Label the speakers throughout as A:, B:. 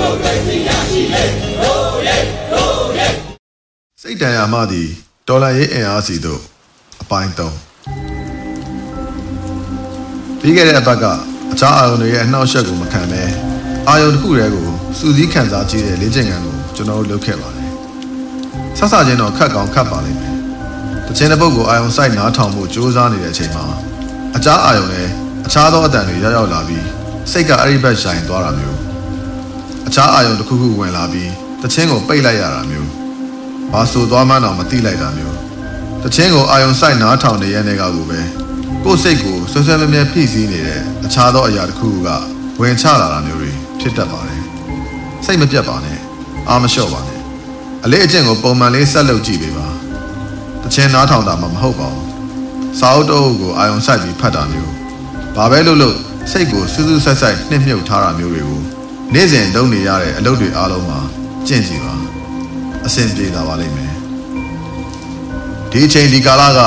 A: မိုကရေစီရရှိလေရိုးရဲရိုးရဲ
B: စိတ်တန်ရာမှသည်ဒေါ်လာရေးအင်အားစီတို့အပိုင်း3ပြီးခဲ့တဲ့အပတ်ကအခြားအာရုံတွေရဲ့အနှောက်အယှက်ကိုမခံဘဲအာရုံတစ်ခုတည်းကိုစူးစီးခံစားကြည့်တဲ့လေ့ကျင့်ခန်းကိုကျွန်တော်တို့လုပ်ခဲ့ပါတယ်။ဆက်ဆချင်းတော့ခက်ကောင်ခတ်ပါလိမ့်မယ်။တခြင်းတစ်ပုတ်ကိုအာရုံစိုက်နားထောင်မှုစူးစမ်းနေတဲ့အချိန်မှာအခြားအာရုံနဲ့အခြားသောအတန်တွေရောက်ရောက်လာပြီးစိတ်ကအဲ့ဒီဘက်ဆိုင်သွားတာမျိုး အခြားအာရုံတစ်ခုခုဝင်လာပြီးတခြင်းကိုပိတ်လိုက်ရတာမျိုးဘာဆိုသွားမှန်းတော့မသိလိုက်တာမျိုးတခြင်းကိုအာရုံစိုက်နားထောင်နေရတဲ့ကကိုပဲကိုယ်စိတ်ကိုဆွဆွဲမြဲမြဲဖိစီးနေတဲ့အခြားသောအရာတစ်ခုကဝင်ချလာတာမျိုးတွေဖြစ်တတ်ပါတယ်စိတ်မပြတ်ပါနဲ့အာမလျှော့ပါနဲ့အလေးအကျင့်ကိုပုံမှန်လေးဆက်လုပ်ကြည့်ပေးပါတခြင်းနားထောင်တာမှမဟုတ်ပါဘူးစာအုပ်တုပ်ကိုအာရုံစိုက်ပြီးဖတ်တာမျိုးဘာပဲလုပ်လို့စိတ်ကိုစူးစူးဆက်ဆက်နှိမ့်မြုပ်ထားတာမျိုးတွေကို နေ့စဉ်လုပ်နေရတဲ့အလုပ်တွေအားလုံးမှာကျင့်ကြည့်ပါအဆင်ပြေလာပါလိမ့်မယ်ဒီအချိန်ဒီကာလက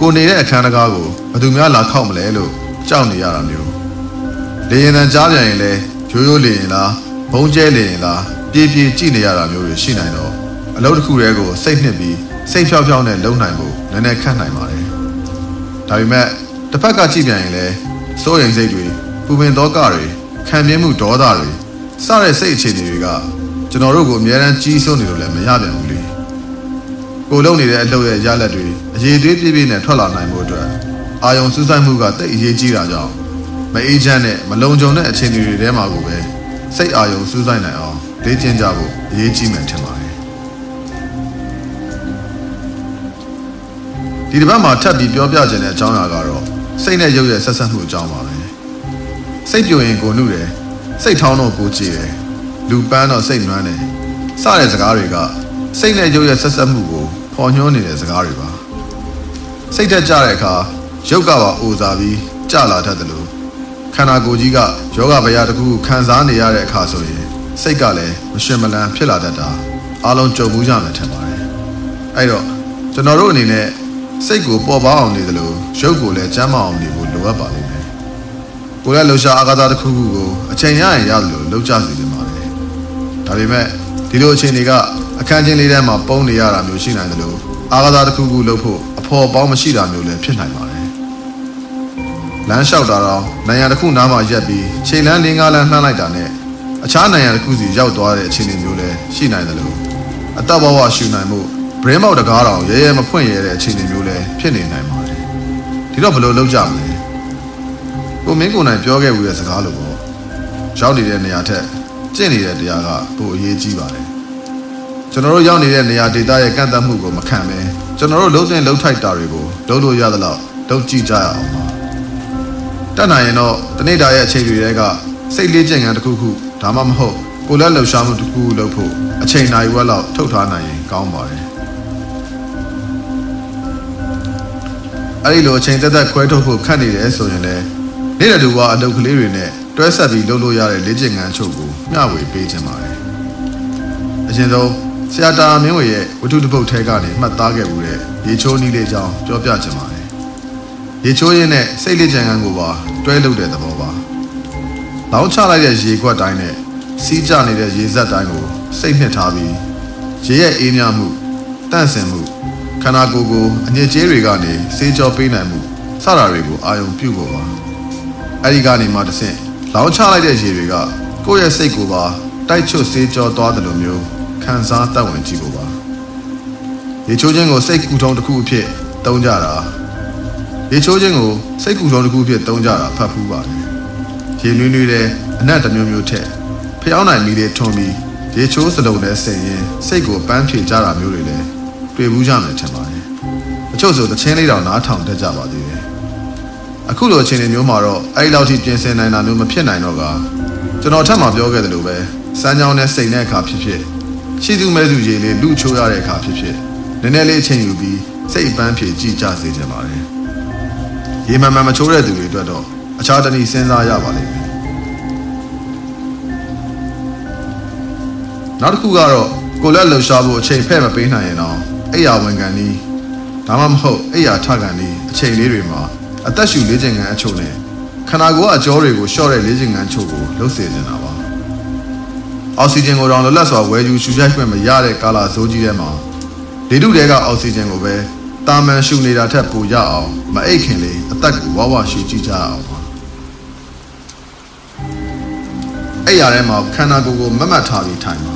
B: ကိုနေတဲ့အခန်းတကားကိုဘယ်သူများလာခောက်မလဲလို့ကြောက်နေရတာမျိုးလေရင်တန်ကြားပြန်ရင်လဲရိုးရိုးလေရင်လားဘုံကျဲလေရင်လားပြေးပြေးကြည့်နေရတာမျိုးတွေရှိနိုင်တော့အလုပ်တစ်ခုတည်းကိုစိတ်နှစ်ပြီးစိတ်ဖြောက်ဖြောက်နဲ့လုံနိုင်ဖို့နည်းနည်းခက်နိုင်ပါတယ်ဒါပေမဲ့တစ်ဖက်ကကြည့်ပြန်ရင်လဲစိုးရိမ်စိတ်တွေပူပင်သောကတွေခံပြင်းမှုဒေါသတွေ စတဲ့စိတ်အခြေအနေတွေကကျွန်တော်တို့ကိုအများအားကြီးစိုးနေလို့လည်းမရပြန်ဘူးလေကိုလုံနေတဲ့အလုပ်ရဲ့ရလက်တွေအရေးသွေးပြည့်ပြည့်နဲ့ထွက်လာနိုင်ဖို့အတွက်အာယုံစူးစိုက်မှုကတိတ်အရေးကြီးတာကြောင့်မအေးချမ်းတဲ့မလုံခြုံတဲ့အခြေအနေတွေထဲမှာကိုပဲစိတ်အာယုံစူးစိုက်နိုင်အောင်လေ့ကျင့်ကြဖို့အရေးကြီးမှထင်ပါတယ်ဒီတစ်ပတ်မှာထပ်ပြီးပြောပြခြင်းတဲ့အကြောင်းအရာကတော့စိတ်နဲ့ရုပ်ရဲ့ဆက်ဆက်မှုအကြောင်းပါပဲစိတ်ပြိုရင်ကိုနှုတယ် စိတ်ထောင်းတော့ကိုကြည်တယ်လူပန်းတော့စိတ်နွမ်းတယ်စတဲ့စကားတွေကစိတ်နဲ့ရုပ်ရဲ့ဆက်ဆက်မှုကိုဖော်ညွှန်းနေတဲ့စကားတွေပါစိတ်တက်ကြတဲ့အခါရုပ်ကပါအိုစားပြီးကြလာတတ်တယ်လို့ခန္ဓာကိုယ်ကြီးကယောဂဗျာတစ်ခုခံစားနေရတဲ့အခါဆိုရင်စိတ်ကလည်းမရှင်မလန်းဖြစ်လာတတ်တာအားလုံးကြုံမှုကြမယ်ထင်ပါတယ်အဲ့တော့ကျွန်တော်တို့အနေနဲ့စိတ်ကိုပေါ်ပေါအောင်နေတယ်လို့ရုပ်ကိုလည်းကျမ်းမာအောင်နေဖို့လိုအပ်ပါလိမ့်မယ် ကိုယ်လည်းလှူရှားအာကာသတစ်ခုခုကိုအချိန်ရရင်ရတယ်လို့လှုပ်ကြစီနေပါတယ်ဒါပေမဲ့ဒီလိုအခြေအနေကအခန်းချင်းလေးထဲမှာပုံနေရတာမျိုးရှိနိုင်တယ်လို့အာကာသတစ်ခုခုလှုပ်ဖို့အဖော်ပေါင်းမရှိတာမျိုးလည်းဖြစ်နိုင်ပါတယ်လမ်းလျှောက်တာတော့နိုင်ရတစ်ခုနားမှာရက်ပြီးချိန်လန်း၄၅လမ်းနှမ်းလိုက်တာနဲ့အခြားနိုင်ရတစ်ခုစီရောက်သွားတဲ့အခြေအနေမျိုးလည်းရှိနိုင်တယ်လို့အတဘဝရှူနိုင်မှု brain ပေါက်တကားတောင်ရဲရဲမဖွင့်ရတဲ့အခြေအနေမျိုးလည်းဖြစ်နေနိုင်ပါတယ်ဒီတော့ဘယ်လိုလုပ်ကြမလဲ ကိုမင်းကိုနိုင်ပြောခဲ့ဘူးတဲ့စကားလိုပေါ့ရောက်နေတဲ့နေရာထက်ကျင့်နေတဲ့တရားကပိုအရေးကြီးပါတယ်ကျွန်တော်တို့ရောက်နေတဲ့နေရာဒေသရဲ့ကန့်သတ်မှုကိုမခံဘဲကျွန်တော်တို့လုံးတင်လုံးထိုက်တာတွေကိုလုံးလို့ရသလောက်လုံးကြည့်ကြရအောင်ပါတတ်နိုင်ရင်တော့တနေ့တာရဲ့အချိန်တွေတဲကစိတ်လေးကျင့်ခန်းတစ်ခုခုဒါမှမဟုတ်ကိုလက်လှူရှားမှုတစ်ခုခုလုပ်ဖို့အချိန်နိုင်ဝက်လောက်ထုတ်ထားနိုင်ရင်ကောင်းပါတယ်အဲ့ဒီလိုအချိန်သက်သက်ခွဲထုတ်ဖို့ခက်နေတယ်ဆိုရင်လည်း နေ့တူကအလုပ်ကလေးတွေနဲ့တွဲဆက်ပြီးလုပ်လို့ရတဲ့လေ့ကျင့်ခန်းချုပ်ကိုမျှဝေပေးခြင်းပါတယ်အရင်ဆုံးဆရာတာမင်းဝေရဲ့ဝတ္ထုတစ်ပုဒ်ထဲကနေမှတ်သားခဲ့မှုတဲ့ရေချိုးနည်းလေးကြောင်းပြောပြခြင်းပါတယ်ရေချိုးရင်းနဲ့စိတ်လေ့ကျင့်ခန်းကိုပါတွဲလုပ်တဲ့သဘောပါလောင်းချလိုက်တဲ့ရေခွက်တိုင်းနဲ့စီးကျနေတဲ့ရေစက်တိုင်းကိုစိတ်နှစ်ထားပြီးရေရဲ့အေးမြမှုတန့်စင်မှုခန္ဓာကိုယ်ကိုအညစ်အကြေးတွေကနေဆေးကြောပေးနိုင်မှုစတာတွေကိုအာရုံပြုဖို့ပါ အဲ့ဒီကနေမှတစ်ဆင့်လောင်းချလိုက်တဲ့ရေတွေကကိုယ့်ရဲ့စိတ်ကိုပါတိုက်ချွတ်ဆေးကြောသွားတယ်လို့မျိုးခံစားတတ်ဝင်ကြည့်ဖို့ပါရေချိုးခြင်းကိုစိတ်ကူထုံတစ်ခုအဖြစ်သုံးကြတာရေချိုးခြင်းကိုစိတ်ကူထုံတစ်ခုအဖြစ်သုံးကြတာဖတ်ဖူးပါတယ်ရေနွေးနွေးတဲ့အနက်တစ်မျိုးမျိုးထက်ဖျောင်းနိုင်မီလေးထွန်ပြီးရေချိုးစလုံးနဲ့ဆင်ရင်စိတ်ကိုပန်းဖြေကြတာမျိုးတွေလည်းတွေ့ဘူးကြမယ်ထင်ပါတယ်အချို့ဆိုတချင်းလေးတောင်နားထောင်တတ်ကြပါသေးတယ် အခုလိုအခြေအနေမျိုးမှာတော့အဲ့ဒီလောက်ထိပြင်ဆင်နိုင်တာမျိုးမဖြစ်နိုင်တော့ကကျွန်တော်ထပ်မှပြောခဲ့သလိုပဲစမ်းကြောင်းနဲ့စိတ်နဲ့အခါဖြစ်ဖြစ်ရှိသူမဲ့သူရေလေးလူချိုးရတဲ့အခါဖြစ်ဖြစ်နည်းနည်းလေးအချိန်ယူပြီးစိတ်ပန်းဖြေကြည့်ကြစေချင်ပါတယ်ရေမှန်မှန်မချိုးတဲ့သူတွေအတွက်တော့အခြားတနည်းစဉ်းစားရပါလိမ့်မယ်နောက်တစ်ခုကတော့ကိုလက်လှူရှားဖို့အချိန်ဖဲ့မပေးနိုင်ရင်တော့အိယာဝန်ခံနီးဒါမှမဟုတ်အိယာထကန်နီးအချိန်လေးတွေမှာ အသက်ရှူလေးချိန်ကန်အချို့နဲ့ခန္ဓာကိုယ်အကြောတွေကိုရှော့တဲ့လေးချိန်ကန်ချို့ကိုလှုပ်စေနေတာပါအောက်ဆီဂျင်ကိုတော့လွတ်လပ်စွာဝယ်ယူရှူရှိုက်ခွင့်မရတဲ့ကာလာဇိုးကြီးထဲမှာလေထုတွေကအောက်ဆီဂျင်ကိုပဲတာမန်ရှူနေတာထက်ပိုရအောင်မအိတ်ခင်လေအသက်ကိုဝါဝရှူကြည့်ကြအောင်ပါအဲ့ရထဲမှာခန္ဓာကိုယ်ကိုမတ်မတ်ထားပြီးထိုင်ပါ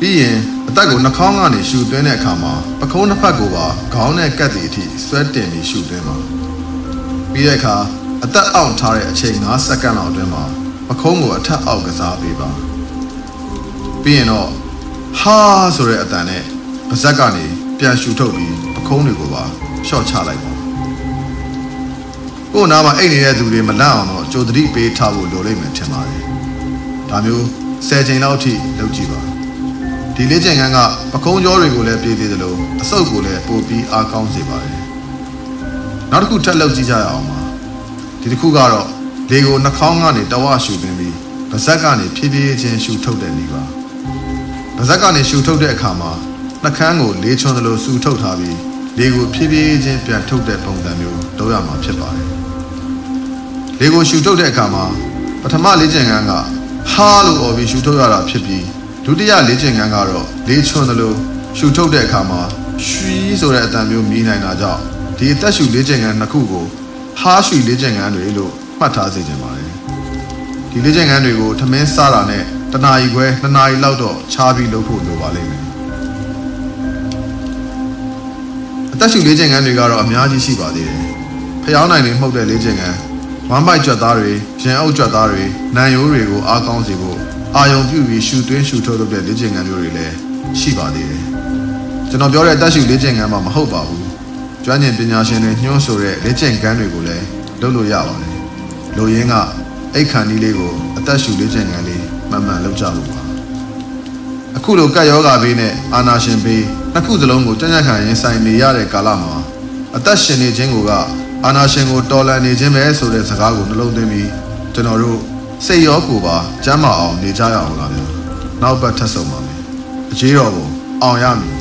B: ပြီးရင်အသက်ကိုနှာခေါင်းကနေရှူသွင်းတဲ့အခါမှာပခုံးတစ်ဖက်ကိုပါခေါင်းနဲ့ကပ်တည်အထိဆွဲတင်ပြီးရှူသွင်းပါ ပြီးတဲ့အခါအသက်အောင့်ထားတဲ့အချိန်9စက္ကန့်လောက်အတွင်းမှာပခုံးကိုအထက်အောက်ကစားပေးပါပြီးရင်တော့ဟာဆိုတဲ့အတန်နဲ့ပါဇက်ကနေပြန်ရှူထုတ်ပြီးပခုံးတွေကိုပါရှော့ချလိုက်ပါကို့နားမှာအိတ်နေတဲ့သူတွေမလန့်အောင်တော့ကြိုသတိပေးထားဖို့လိုလိမ့်မယ်ထင်ပါတယ်ဒါမျိုး10ချိန်လောက်အထိလုပ်ကြည့်ပါဒီလေ့ကျင့်ခန်းကပကုံးကြောတွေကိုလည်းပြေးသေးသလိုအဆုပ်ကိုလည်းပိုပြီးအားကောင်းစေပါတယ် နောက်တစ်ခုထပ်လုပ်ကြည့်ကြရအောင်ပါဒီတစ်ခုကတော့လေကိုနှာခေါင်းကနေတဝရှူသွင်းပြီးပါဇက်ကနေဖြည်းဖြည်းချင်းရှူထုတ်တဲ့နည်းပါပါဇက်ကနေရှူထုတ်တဲ့အခါမှာနှာခမ်းကိုလေးချွန်းသလိုစူထုတ်ထားပြီးလေကိုဖြည်းဖြည်းချင်းပြန်ထုတ်တဲ့ပုံစံမျိုးလုပ်ရမှာဖြစ်ပါတယ်လေကိုရှူထုတ်တဲ့အခါမှာပထမလေ့ကျင့်ခန်းကဟာလို့អော်ပြီးရှူထုတ်ရတာဖြစ်ပြီးဒုတိယလေ့ကျင့်ခန်းကတော့လေးချွန်းသလိုရှူထုတ်တဲ့အခါမှာရွှီဆိုတဲ့အတန်မျိုးမြည်နိုင်တာကြောင့် ဒီအသက်ရှူလေ့ကျင့်ခန်းနှစ်ခုကိုဟာရှူလေ့ကျင့်ခန်းတွေလို့မှတ်ထားစေချင်ပါတယ်ဒီလေ့ကျင့်ခန်းတွေကိုထမင်းစားတာနဲ့တနာရီခွဲနှစ်နာရီလောက်တော့ခြားပြီးလုပ်ဖို့လိုပါလိမ့်မယ်အသက်ရှူလေ့ကျင့်ခန်းတွေကတော့အများကြီးရှိပါသေးတယ်ဖျောင်းနိုင်တွေမှုတ်တဲ့လေ့ကျင့်ခန်းဝမ်းပိုက်ကြွက်သားတွေရင်အုပ်ကြွက်သားတွေနံရိုးတွေကိုအားကောင်းစေဖို့အာယုံပြုပြီးရှူသွင်းရှူထုတ်လုပ်တဲ့လေ့ကျင့်ခန်းမျိုးတွေလည်းရှိပါသေးတယ်ကျွန်တော်ပြောတဲ့အသက်ရှူလေ့ကျင့်ခန်းမှာမဟုတ်ပါဘူး ကျွမ်းကျင်ပညာရှင်တွေညွှန်းဆိုတဲ့လေ့ကျင့်ခန်းတွေကိုလည်းလုပ်လို့ရပါတယ်လူရင်းကအိတ်ခန္ဒီလေးကိုအသက်ရှူလေ့ကျင့်ခန်းလေးမှန်မှန်လုပ်ကြလို့ပါအခုလိုကတ်ယောဂဘေးနဲ့အာနာရှင်ဘေးနှစ်ခုစလုံးကိုကြံ့ကြံ့ခံရင်ဆိုင်နေရတဲ့ကာလမှာအသက်ရှင်နေခြင်းကိုကအာနာရှင်ကိုတော်လန်နေခြင်းပဲဆိုတဲ့စကားကိုနှလုံးသွင်းပြီးကျွန်တော်တို့စိတ်ရောကိုယ်ပါကျမ်းမာအောင်နေကြရအောင်လားဗျာနောက်ပတ်ထပ်ဆုံးပါမယ်အကြီးတော်ကိုအောင်ရမည်